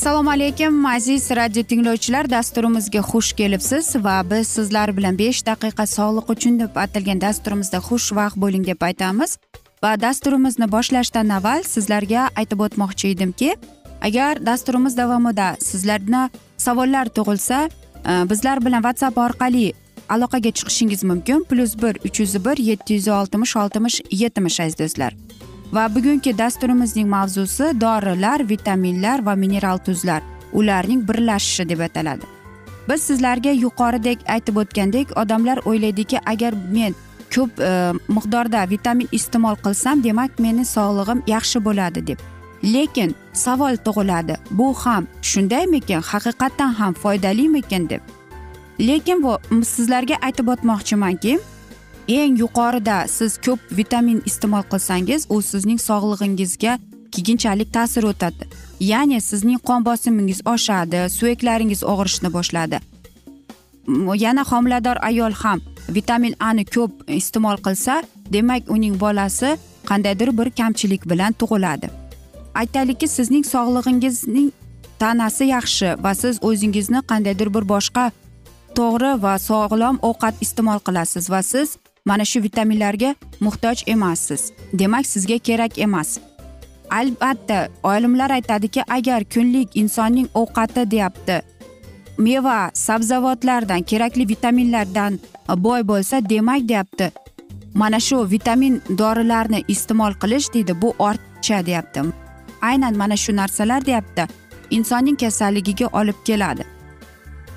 assalomu alaykum aziz radio tinglovchilar. Dasturimizga xush kelibsiz va biz sizlar bilan besh daqiqa sog'liq uchun deb atalgan dasturimizda xushvaqt bo'ling deb aytamiz. Va dasturimizni boshlashdan avval sizlarga aytib o'tmoqchi edimki agar dasturimiz davomida sizlarda savollar tug'ilsa e, bizlar bilan whatsapp orqali aloqaga chiqishingiz mumkin. Plyus bir uch yuz bir yetti yuz oltmish oltmish yetmish aziz do'stlar. Va bugungi dasturimizning mavzusi dorilar vitaminlar va mineral tuzlar. Ularning birlashishi deb ataladi. Biz sizlarga yuqoridek aytib o'tgandek odamlar o'ylaydiki agar men ko'p e, miqdorda vitamin iste'mol qilsam demak meni sog'lig'im yaxshi bo'ladi deb. Lekin savol tug'iladi. Bu ham shundaymikin? Haqiqatdan ham foydalimikin deb. Lekin bu sizlarga aytib o'tmoqchimanki eng yuqorida siz ko'p vitamin iste'mol qilsangiz u sizning sog'lig'ingizga keyinchalik ta'sir o'tadi. Ya'ni sizning qon bosimingiz oshadi suyaklaringiz og'rishni boshladi. Yana homilador ayol ham vitamin ani ko'p iste'mol qilsa demak uning bolasi qandaydir bir kamchilik bilan tug'iladi. Aytaylikki sizning sog'lig'ingizning tanasi yaxshi va siz o'zingizni qandaydir bir boshqa to'g'ri va sog'lom ovqat iste'mol qilasiz va siz mana shu vitaminlarga muhtoj emassiz. Demak sizga kerak emas. Albatta olimlar aytadiki agar kunlik insonning ovqati deyapti meva sabzavotlardan kerakli vitaminlardan boy bo'lsa demak deyapti mana shu vitamin dorilarni iste'mol qilish deydi bu ortiqcha deyapti. Aynan mana shu narsalar deyapti. Insonning kasalligiga olib keladi.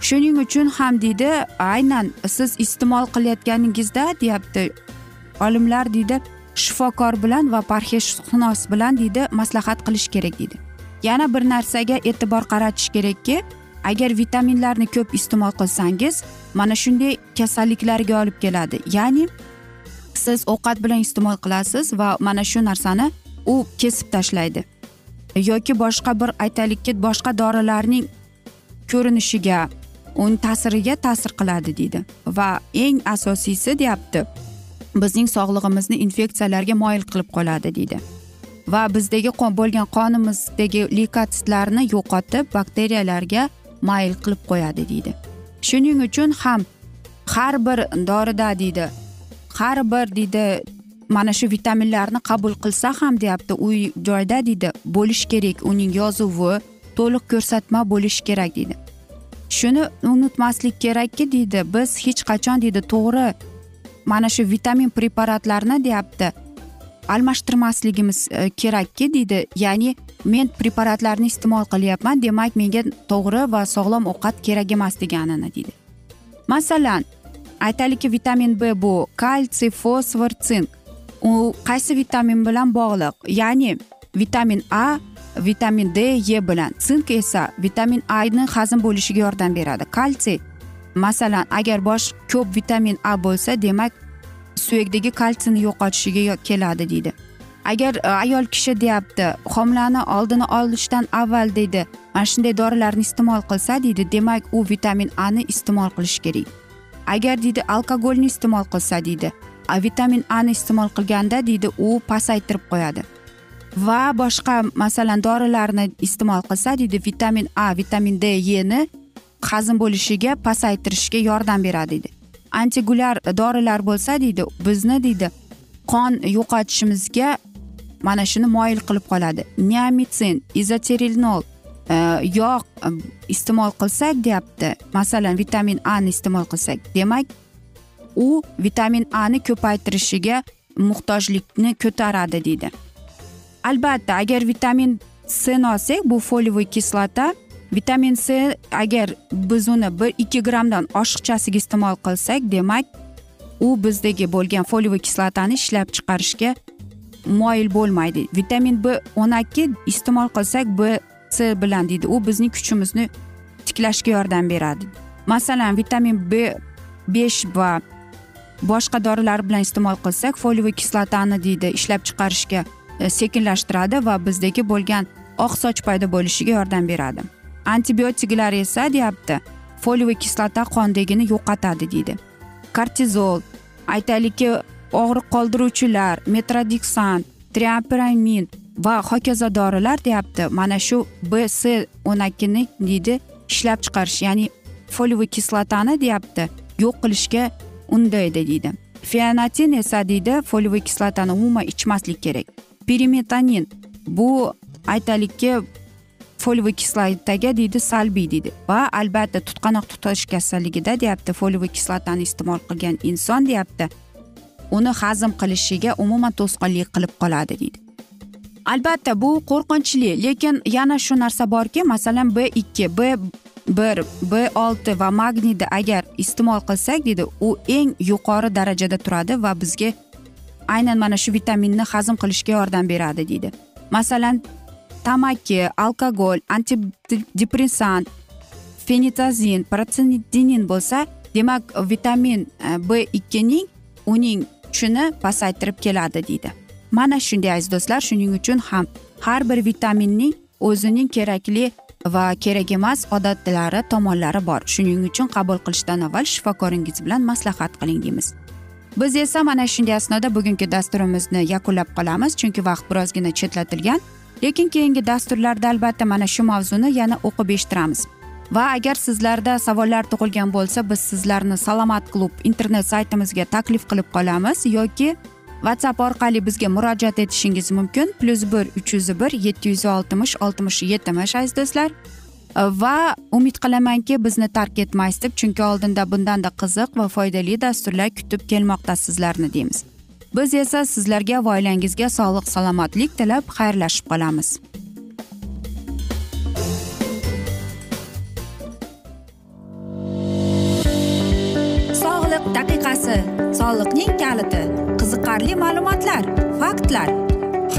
Shuning uchun ham deydi aynan siz iste'mol qilayotganingizda deyapti olimlar deydi shifokor bilan va parhezshunos bilan deydi maslahat qilish kerak deydi. Yana bir narsaga e'tibor qaratish kerakki agar vitaminlarni ko'p iste'mol qilsangiz mana shunday kasalliklarga olib keladi. Ya'ni siz ovqat bilan iste'mol qilasiz va mana shu narsani u kesib tashlaydi. Yoki boshqa bir aytaylikki boshqa dorilarning ko'rinishiga uni ta'siriga ta'sir qiladi deydi. Va eng asosiysi deyapti bizning sog'lig'imizni infeksiyalarga moyil qilib qoladi deydi. Va bizdagi qon bo'lgan qonimizdagi leykotsitlarni yo'qotib bakteriyalarga mayil qilib qo'yadi deydi. Shuning uchun ham har bir dorida deydi har bir deydi mana shu vitaminlarni qabul qilsa ham deyapti uy joyda deydi bo'lishi kerak uning yozuvi to'liq ko'rsatma bo'lishi kerak deydi. Shuni unutmaslik kerakki deydi biz hech qachon deydi to'g'ri mana shu vitamin preparatlarni deyapti almashtirmasligimiz e, kerakki deydi ya'ni men preparatlarni iste'mol qilyapman demak menga to'g'ri va sog'lom ovqat kerak emas deganini deydi. Masalan aytaylikki vitamin b bu kalsiy fosfor sink u qaysi vitamin bilan bog'liq? Ya'ni vitamin a vitamin d e bilan. Sink esa vitamin ani hazm bo'lishiga yordam beradi. Kalsiy. Masalan agar bosh ko'p vitamin a bo'lsa demak suyakdagi kalsiyni yo'qotishiga keladi deydi. Agar e, ayol kishi deyapti homilani oldini olishdan avval deydi mana shunday dorilarni iste'mol qilsa deydi demak u vitamin a ni iste'mol qilishi kerak. Agar deydi alkogolni iste'mol qilsa deydi vitamin a ni iste'mol qilganda deydi u pasaytirib qo'yadi. Va boshqa masalan dorilarni iste'mol qilsa deydi vitamin a vitamin d ni hazm bo'lishiga pasaytirishga yordam beradi deydi. Antigulyar dorilar bo'lsa deydi bizni deydi qon yo'qotishimizga mana shuni moyil qilib qoladi. Neomitsin izoterilnol e, yog' iste'mol qilsak deyapti. Masalan vitamin a ni iste'mol qilsak. Demak u vitamin a ni ko'paytirishiga muhtojlikni ko'taradi deydi. Albatta agar vitamin cni olsak bu foliyaviy kislota vitamin c agar biz uni bir ikki grammdan oshiqchasiga iste'mol qilsak demak u bizdagi bo'lgan foliyaviy kislotani ishlab chiqarishga moyil bo'lmaydi. Vitamin b o'n ikki iste'mol qilsak b c bilan deydi. U bizning kuchimizni tiklashga yordam beradi. Masalan vitamin b besh va boshqa dorilar bilan iste'mol qilsak foliyaviy kislotani deydi ishlab chiqarishga E, sekinlashtiradi va bizdagi bo'lgan oq soch paydo bo'lishiga yordam beradi. Antibiotiklar esa deyapti foliyaviy kislota qondagini yo'qotadi deydi. Kortizol aytaylikki og'riq qoldiruvchilar metrodiksan triapiramin va hokazo dorilar deyapti mana shu bs o'n ikkini deydi ishlab chiqarish ya'ni foliyaviy kislotani deyapti yo'q qilishga undaydi deydi. Feonatin esa deydi foliyaviy kislotani umuman ichmaslik kerak. Perimetanin bu aytaylikki foliyaviy kislotaga deydi salbiy deydi va albatta tutqanoq tutish kasalligida deyapti foliyaviy kislotani iste'mol qilgan inson deyapti uni hazm qilishiga umuman to'sqinlik qilib qoladi deydi albatta bu qo'rqinchli lekin yana shu narsa borki masalan b ikki b bir b olti va magniyni agar iste'mol qilsak deydi u eng yuqori darajada turadi va bizga aynan mana shu vitaminni hazm qilishga yordam beradi deydi. Masalan tamaki alkogol antidepressant fenitazin protsinidinin bo'lsa demak vitamin e, b ikkining uning kuchini pasaytirib keladi deydi. Mana shunday aziz do'stlar shuning uchun ham har bir vitaminning o'zining kerakli va kerak emas odatlari tomonlari bor. Shuning uchun qabul qilishdan avval shifokoringiz bilan maslahat qiling deymiz. Biz esa mana shunday asnoda bugungi dasturimizni yakunlab qolamiz chunki vaqt birozgina chetlatilgan. Lekin keyingi dasturlarda albatta mana shu mavzuni yana o'qib eshittiramiz. Va agar sizlarda savollar tug'ilgan bo'lsa biz sizlarni salomat klub internet saytimizga taklif qilib qolamiz yoki whatsapp orqali bizga murojaat etishingiz mumkin. Plyus bir uch yuz bir yetti yuz oltmish oltmish yetmish aziz do'stlar. Va umid qilamanki bizni tark etmaysiz deb chunki oldinda bundanda qiziq va foydali dasturlar kutib kelmoqda sizlarni deymiz. Biz esa sizlarga va oilangizga sog'lik salomatlik tilab xayrlashib qolamiz. Sog'liq daqiqasi soliqning kaliti qiziqarli ma'lumotlar faktlar.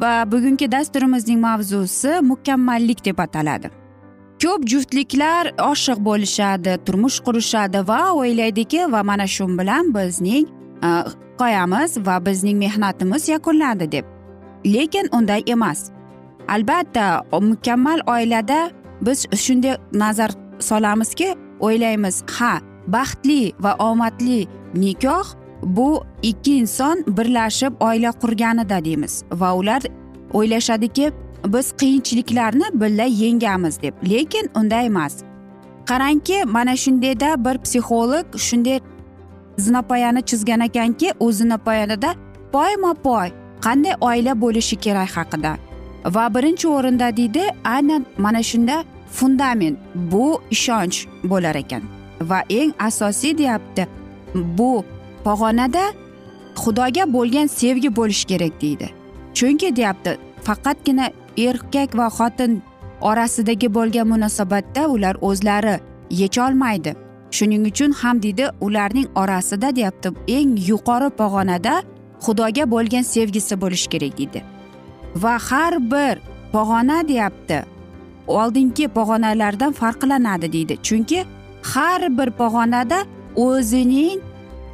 Va bugungi dasturimizning mavzusi mukammallik deb ataladi. Ko'p juftliklar oshiq bo'lishadi turmush qurishadi va o'ylaydiki va mana shu bilan bizning e, hikoyamiz va bizning mehnatimiz yakunlandi deb. Lekin unday emas. Albatta mukammal oilada biz shunday nazar solamizki o'ylaymiz ha baxtli va omadli nikoh bu ikki inson birlashib oila qurganida deymiz va ular o'ylashadiki biz qiyinchiliklarni birga yengamiz deb. Lekin unday emas. Qarangki mana shundayda bir psixolog shunday zinapoyani chizgan ekanki u zinapoyanida poyma poy qanday oila bo'lishi kerak haqida. Va birinchi o'rinda deydi aynan mana shunda fundament bu ishonch bo'lar ekan. Va eng asosiy deyapti bu pog'onada xudoga bo'lgan sevgi bo'lishi kerak deydi. Chunki deyapti faqatgina erkak va xotin orasidagi bo'lgan munosabatda ular o'zlari yecholmaydi shuning uchun ham deydi ularning orasida deyapti eng yuqori pog'onada xudoga bo'lgan sevgisi bo'lishi kerak deydi. Va har bir pog'ona deyapti oldingi pog'onalardan farqlanadi deydi. Chunki har bir pog'onada o'zining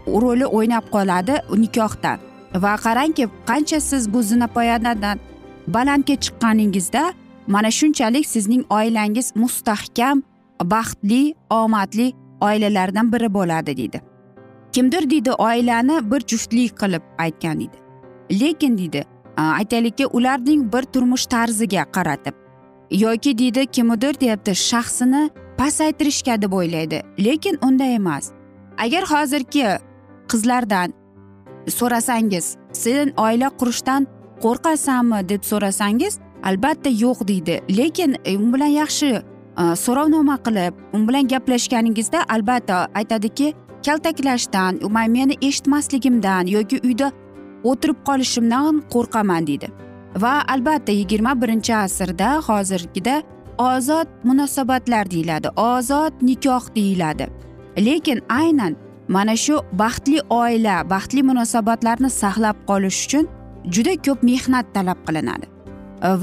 roli o'ynab qoladi nikohda. Va qarangki qancha siz bu zinapoyadan balandga chiqqaningizda mana shunchalik sizning oilangiz mustahkam baxtli omadli oilalardan biri bo'ladi deydi. Kimdir deydi oilani bir juftlik qilib aytgan deydi. Lekin deydi aytaylikki ularning bir turmush tarziga qaratib yoki deydi kimnidir deyapti shaxsini pasaytirishga deb o'ylaydi. Lekin unday emas. Agar hozirgi qizlardan. So'rasangiz sen oila qurishdan qo'rqasanmi? deb so'rasangiz albatta yo'q deydi. Lekin e, u bilan yaxshi e, so'rovnoma qilib u bilan gaplashganingizda albatta aytadiki kaltaklashdan meni eshitmasligimdan yoki uyda o'tirib qolishimdan qo'rqaman deydi. Va albatta yigirma birinchi asrda hozirgida ozod munosabatlar deyiladi ozod nikoh deyiladi. Lekin aynan mana shu baxtli oila baxtli munosabatlarni saqlab qolish uchun juda ko'p mehnat talab qilinadi.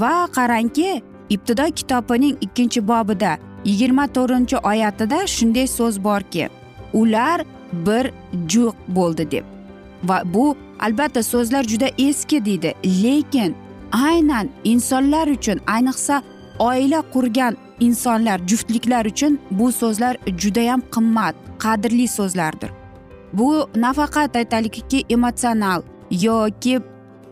Va qarangki ibtido kitobining ikkinchi bobida yigirma to'rtinchi oyatida shunday so'z borki ular bir juq bo'ldi deb. Va bu albatta so'zlar juda eski deydi lekin aynan insonlar uchun ayniqsa oila qurgan insonlar juftliklar uchun bu so'zlar judayam qimmat qadrli so'zlardir. Bu nafaqat aytaylikki emotsional yoki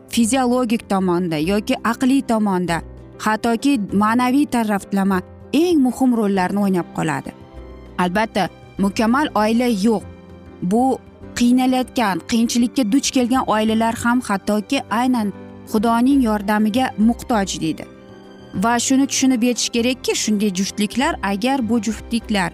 fiziologik tomonda yoki aqliy tomonda hattoki ma'naviy taraflama eng muhim rollarni o'ynab qoladi. Albatta mukammal oila yo'q. Bu qiynalayotgan qiyinchilikka duch kelgan oilalar ham hattoki aynan xudoning yordamiga muhtoj deydi. Va shuni tushunib yetish kerakki shunday juftliklar agar bu juftliklar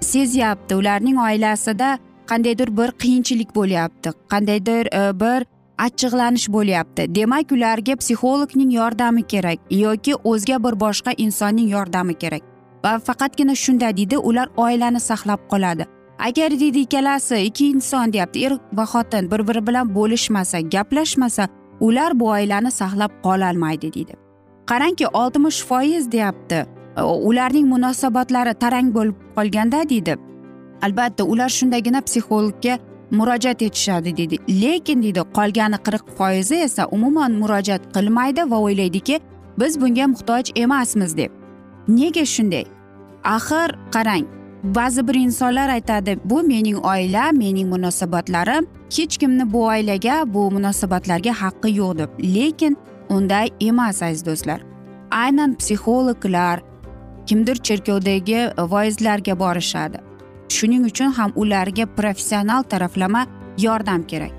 sezyapti ularning oilasida qandaydir bir qiyinchilik bo'lyapti qandaydir e, bir achchiqlanish bo'lyapti. Demak ularga psixologning yordami kerak yoki o'zga bir boshqa insonning yordami kerak. Va faqatgina shunda deydi ular oilani saqlab qoladi. Agar deydi ikkalasi ikki inson deyapti er va xotin bir biri bilan bo'lishmasa gaplashmasa ular bu oilani saqlab qololmaydi deydi. Qarangki oltmish foiz deyapti. Ularning munosabatlari tarang bo'lib qolganda deydi. Albatta ular shundagina psixologga murojaat etishadi deydi. Lekin deydi qolgani qirq foizi esa umuman murojaat qilmaydi va o'ylaydiki biz bunga muhtoj emasmiz deb. Nega shunday? Axir qarang ba'zi bir insonlar aytadi bu mening oilam mening munosabatlarim. Hech kimni bu oilaga bu munosabatlarga haqqi yo'q deb. Lekin unday emas aziz do'stlar. Aynan psixologlar kimdir cherkovdagi voizlarga borishadi. Shuning uchun ham ularga professional taraflama yordam kerak.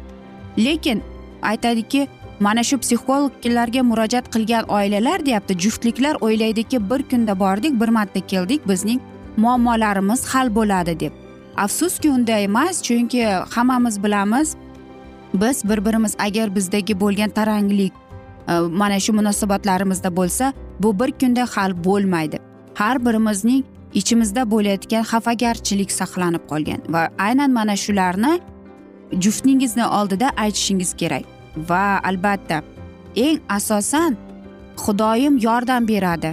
Lekin aytadiki mana shu psixologlarga murojaat qilgan oilalar deyapti juftliklar o'ylaydiki bir kunda bordik bir marta keldik bizning muammolarimiz hal bo'ladi deb. Afsuski unday emas chunki hammamiz bilamiz biz bir birimiz agar bizdagi bo'lgan taranglik Э, mana shu munosabatlarimizda bo'lsa bu bir kunda hal bo'lmaydi. Har birimizning ichimizda bo'layotgan xafagarchilik saqlanib qolgan va aynan mana shularni juftingizni oldida aytishingiz kerak. Va albatta eng asosan xudoyim yordam beradi.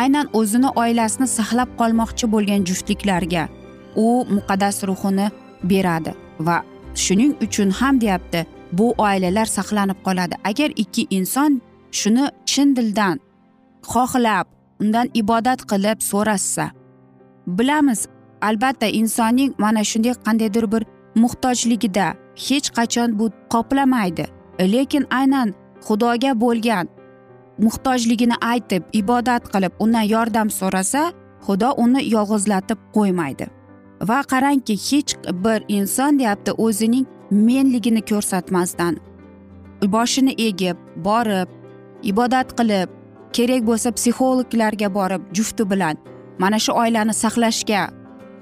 Aynan o'zini oilasini saqlab qolmoqchi bo'lgan juftliklarga u muqaddas ruhini beradi. Va shuning uchun ham deyapti bu oilalar saqlanib qoladi. Agar ikki inson shuni chin dildan xohlab undan ibodat qilib so'rashsa bilamiz albatta insonning mana shunday qandaydir bir muhtojligida hech qachon bu qoplamaydi lekin aynan xudoga bo'lgan muhtojligini aytib ibodat qilib undan yordam so'rasa xudo uni yolg'izlatib qo'ymaydi. Va qarangki hech bir inson deyapti o'zining menligini ko'rsatmasdan boshini egib borib ibodat qilib kerak bo'lsa psixologlarga borib jufti bilan mana shu oilani saqlashga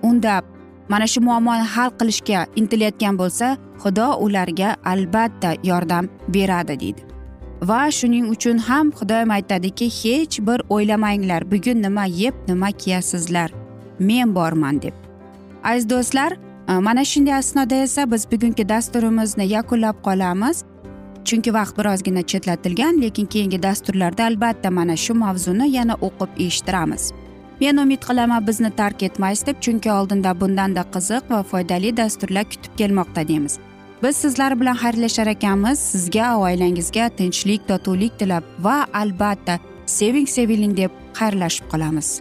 undab mana shu muammoni hal qilishga intilayotgan bo'lsa xudo ularga albatta yordam beradi deydi. Va shuning uchun ham xudoyim aytadiki hech bir o'ylamanglar bugun nima yeb nima kiyasizlar men borman deb. Aziz do'stlar Э, mana shunday asnoda esa biz bugungi dasturimizni yakunlab qolamiz. Chunki vaqt birozgina chetlatilgan lekin keyingi dasturlarda albatta mana shu mavzuni yana o'qib eshittiramiz. Men umid qilaman bizni tark etmaysiz deb chunki oldinda bundanda qiziq va foydali dasturlar kutib kelmoqda deymiz. Biz sizlar bilan xayrlashar ekanmiz. Sizga oilangizga tinchlik totuvlik tilab va albatta seving seviling deb xayrlashib qolamiz.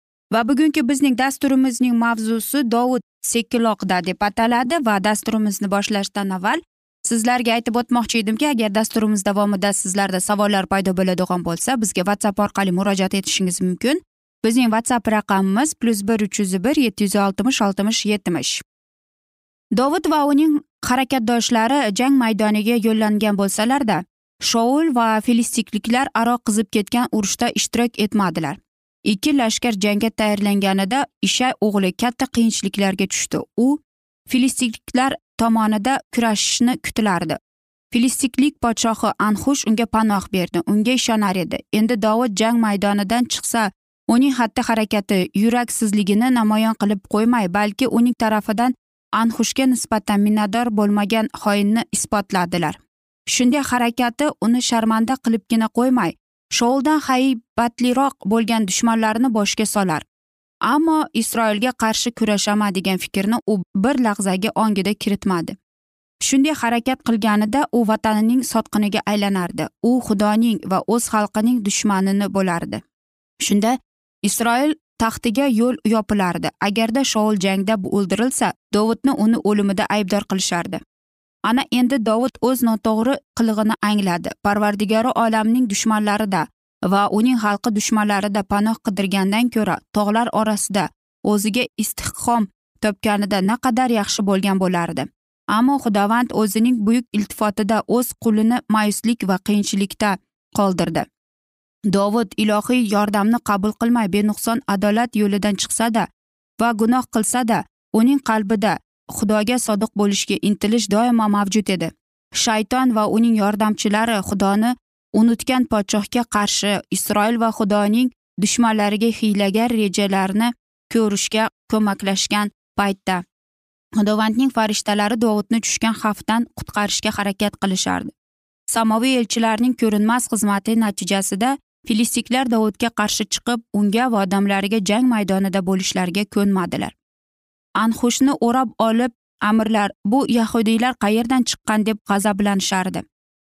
Va bugungi bizning dasturimizning mavzusi dovud sekiloqda deb ataladi va dasturimizni boshlashdan avval sizlarga aytib o'tmoqchi edimki agar dasturimiz davomida sizlarda savollar paydo bo'ladigan bo'lsa bizga whatsapp orqali murojaat etishingiz mumkin. Bizning whatsapp raqamimiz plyus bir uch yuz bir yetti yuz oltmish oltmish yetmish dovud va uning harakatdoshlari jang maydoniga yo'llangan bo'lsalarda shoul va filistikliklar aro qizib ketgan urushda ishtirok etmadilar. Ikki lashkar jangga tayyorlanganida ishay o'g'li katta qiyinchiliklarga tushdi. U filistikliklar tomonida kurashishni kutilardi. Filistiklik podshohi anxush unga panoh berdi unga ishonar edi. Endi dovud jang maydonidan chiqsa uning xatti harakati yuraksizligini namoyon qilib qo'ymay balki uning tarafidan anxushga nisbatan minnatdor bo'lmagan xoinni isbotladilar. Shunday harakati uni sharmanda qilibgina qo'ymay shouldan haybatliroq bo'lgan dushmanlarini boshga solar. Ammo isroilga qarshi kurashaman degan fikrni u bir lahzaga ongida kiritmadi. Shunday harakat qilganida u vatanining sotqiniga aylanardi. U xudoning va o'z xalqining dushmanini bo'lardi. Shunda isroil taxtiga yo'l yopilardi. Agarda shoul jangda o'ldirilsa dovudni uni o'limida aybdor qilishardi. Ana endi dovud o'z noto'g'ri qilig'ini angladi. Parvardigori olamning dushmanlarida va uning xalqi dushmanlarida panoh qidirgandan ko'ra tog'lar orasida o'ziga istiqhom topganida naqadar yaxshi bo'lgan bo'lardi. Ammo xudovand o'zining buyuk iltifotida o'z qulini mayuslik va qiyinchilikda qoldirdi. Dovud ilohiy yordamni qabul qilmay benuqson adolat yo'lidan chiqsada va gunoh qilsada uning qalbida xudoga sodiq bo'lishga intilish doimo mavjud edi. Shayton va uning yordamchilari xudoni unutgan podshohga qarshi isroil va xudoning dushmanlariga hiylagar rejalarni ko'rishga ko'maklashgan paytda xudovandning farishtalari dovudni tushgan xavfdan qutqarishga harakat qilishardi. Samoviy elchilarning ko'rinmas xizmati natijasida filistiklar dovudga qarshi chiqib unga va odamlariga jang maydonida bo'lishlariga ko'nmadilar. Anxushni o'rab olib amirlar bu yahudiylar qayerdan chiqqan? deb g'azablanishardi.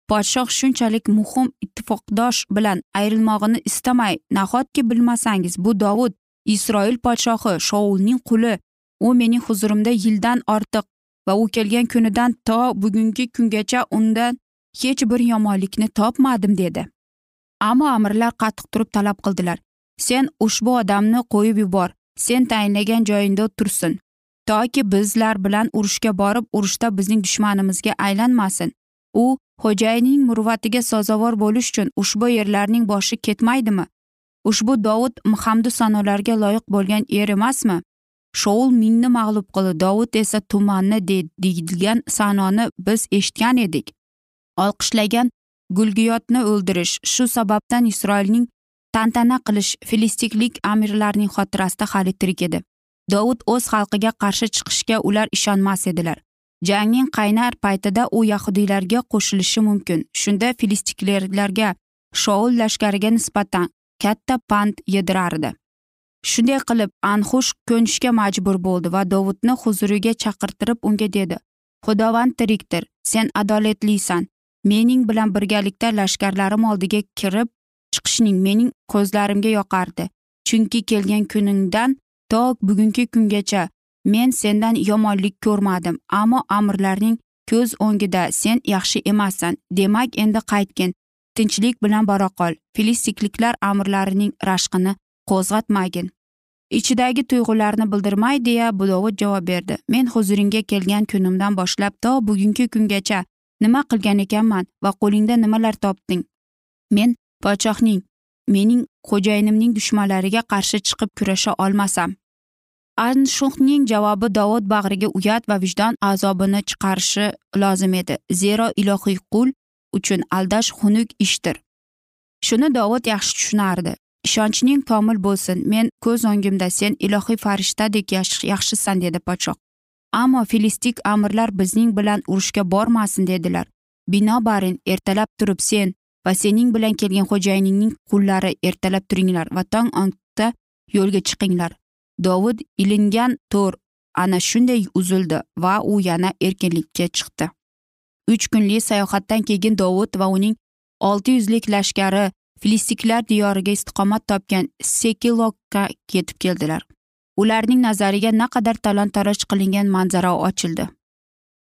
Podshoh shunchalik muhim ittifoqdosh bilan ayrilmog'ini istamay nahotki bilmasangiz bu dovud isroil podshohi shoulning quli. U mening huzurimda yildan ortiq va u kelgan kunidan to bugungi kungacha undan hech bir yomonlikni topmadim dedi. Ammo amirlar qattiq turib talab qildilar. Sen ushbu odamni qo'yib yubor. Sen tayinlagan joyingda tursin. Toki bizlar bilan urushga borib urushda bizning dushmanimizga aylanmasin. U xo'jayinning muruvvatiga sazovor bo'lish uchun ushbu yerlarning boshi ketmaydimi? Ushbu dovud hamdu sanolarga loyiq bo'lgan er emasmi? Shoul mingni mag'lub qildi dovud esa tumanni deydigan sanoni biz eshitgan edik. Olqishlagan gulgiyotni o'ldirish shu sababdan isroilning tantana qilish filistiklik amirlarning xotirasida hali tirik edi. Dovud o'z xalqiga qarshi chiqishga ular ishonmas edilar. Jangning qaynar paytida u yahudiylarga qo'shilishi mumkin. Shunda filistiklarga shoul lashkariga nisbatan katta pand yedirardi. Shunday qilib anxush ko'nishga majbur bo'ldi va dovudni huzuriga chaqirtirib unga dedi xudovand tirikdir sen adolatlisan mening bilan birgalikda lashkarlarim oldiga kirib chiqishning mening ko'zlarimga yoqardi. Chunki kelgan kuningdan to bugungi kungacha men sendan yomonlik ko'rmadim ammo amirlarning ko'z o'ngida sen yaxshi emassan. Demak endi qaytgin. Tinchlik bilan bora qol. Filistikliklar amirlarining rashqini qo'zg'atmagin. Ichidagi tuyg'ularni bildirmay deya budovud javob berdi. Men huzuringga kelgan kunimdan boshlab to bugungi kungacha nima qilgan ekanman va qo'lingda nimalar topding? Men podshohning mening xo'jayinimning dushmanlariga qarshi chiqib kurasha olmasam. Anshuhning javobi dovud bag'riga uyat va vijdon azobini chiqarishi lozim edi. Zero ilohiy qul uchun aldash xunuk ishdir. Shuni dovud yaxshi tushunardi. Ishonchning komil bo'lsin. Men ko'z o'ngimda sen ilohiy farishtadek yaxshisan dedi podshoh. Ammo filistik amirlar bizning bilan urushga bormasin dedilar. Binobarin ertalab turib sen va sening bilan kelgan xo'jayiningning qullari ertalab turinglar va tong otda yo'lga chiqinglar. Dovud ilingan to'r ana shunday uzildi va u yana erkinlikka chiqdi. Uch kunlik sayohatdan keyin dovud va uning olti yuzlik lashkari filistiklar diyoriga istiqomat topgan sekilokka ketib keldilar. Ularning nazariga naqadar talon taroj qilingan manzara ochildi.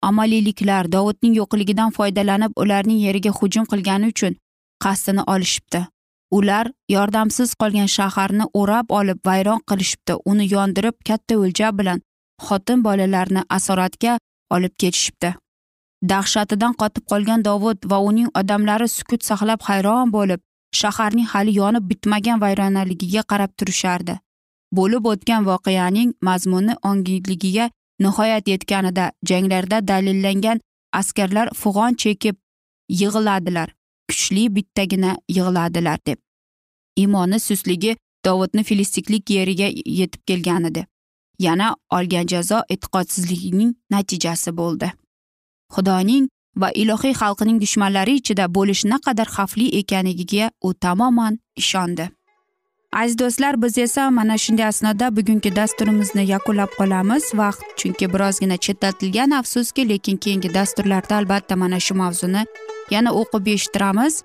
Amaliyliklar dovudning yo'qligidan foydalanib ularning yeriga hujum qilgani uchun qasdini olishibdi. Ular yordamsiz qolgan shaharni o'rab olib vayron qilishibdi. Uni yondirib katta o'lja bilan xotin bolalarni asoratga olib ketishibdi. Dahshatidan qotib qolgan dovud va uning odamlari sukut saqlab hayron bo'lib shaharning hali yonib bitmagan vayronaligiga qarab turishardi. Bo'lib o'tgan voqeaning mazmuni ongiligiga nihoyat yetganida janglarda dalillangan askarlar fig'on chekib yig'iladilar. Kuchli bittagina yig'iladilar deb. Imoni sustligi dovudni filistiklik yeriga yetib kelgan edi. Yana olgan jazo e'tiqodsizligining natijasi bo'ldi. Xudoning va ilohiy xalqining dushmanlari ichida bo'lish naqadar xavfli ekanligiga u tamoman ishondi. Aziz do'stlar biz esa mana shunday asnoda bugungi dasturimizni yakunlab qolamiz. Vaqt chunki birozgina chetlatilgan afsuski lekin keyingi dasturlarda albatta mana shu mavzuni yana o'qib eshittiramiz.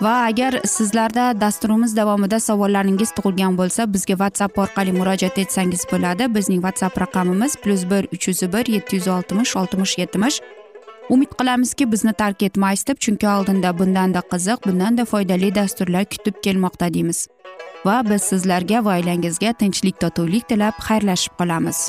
Va agar sizlarda dasturimiz davomida savollaringiz tug'ilgan bo'lsa bizga whatsapp orqali murojaat etsangiz bo'ladi. Bizning whatsapp raqamimiz plyus bir uch yuz bir yetti yuz oltmish oltmish yetmish umid qilamizki bizni tark etmaysiz deb chunki oldinda bundanda qiziq bundanda foydali dasturlar kutib kelmoqda deymiz. Va biz sizlarga va oilangizga tinchlik totuvlik tilab xayrlashib qolamiz.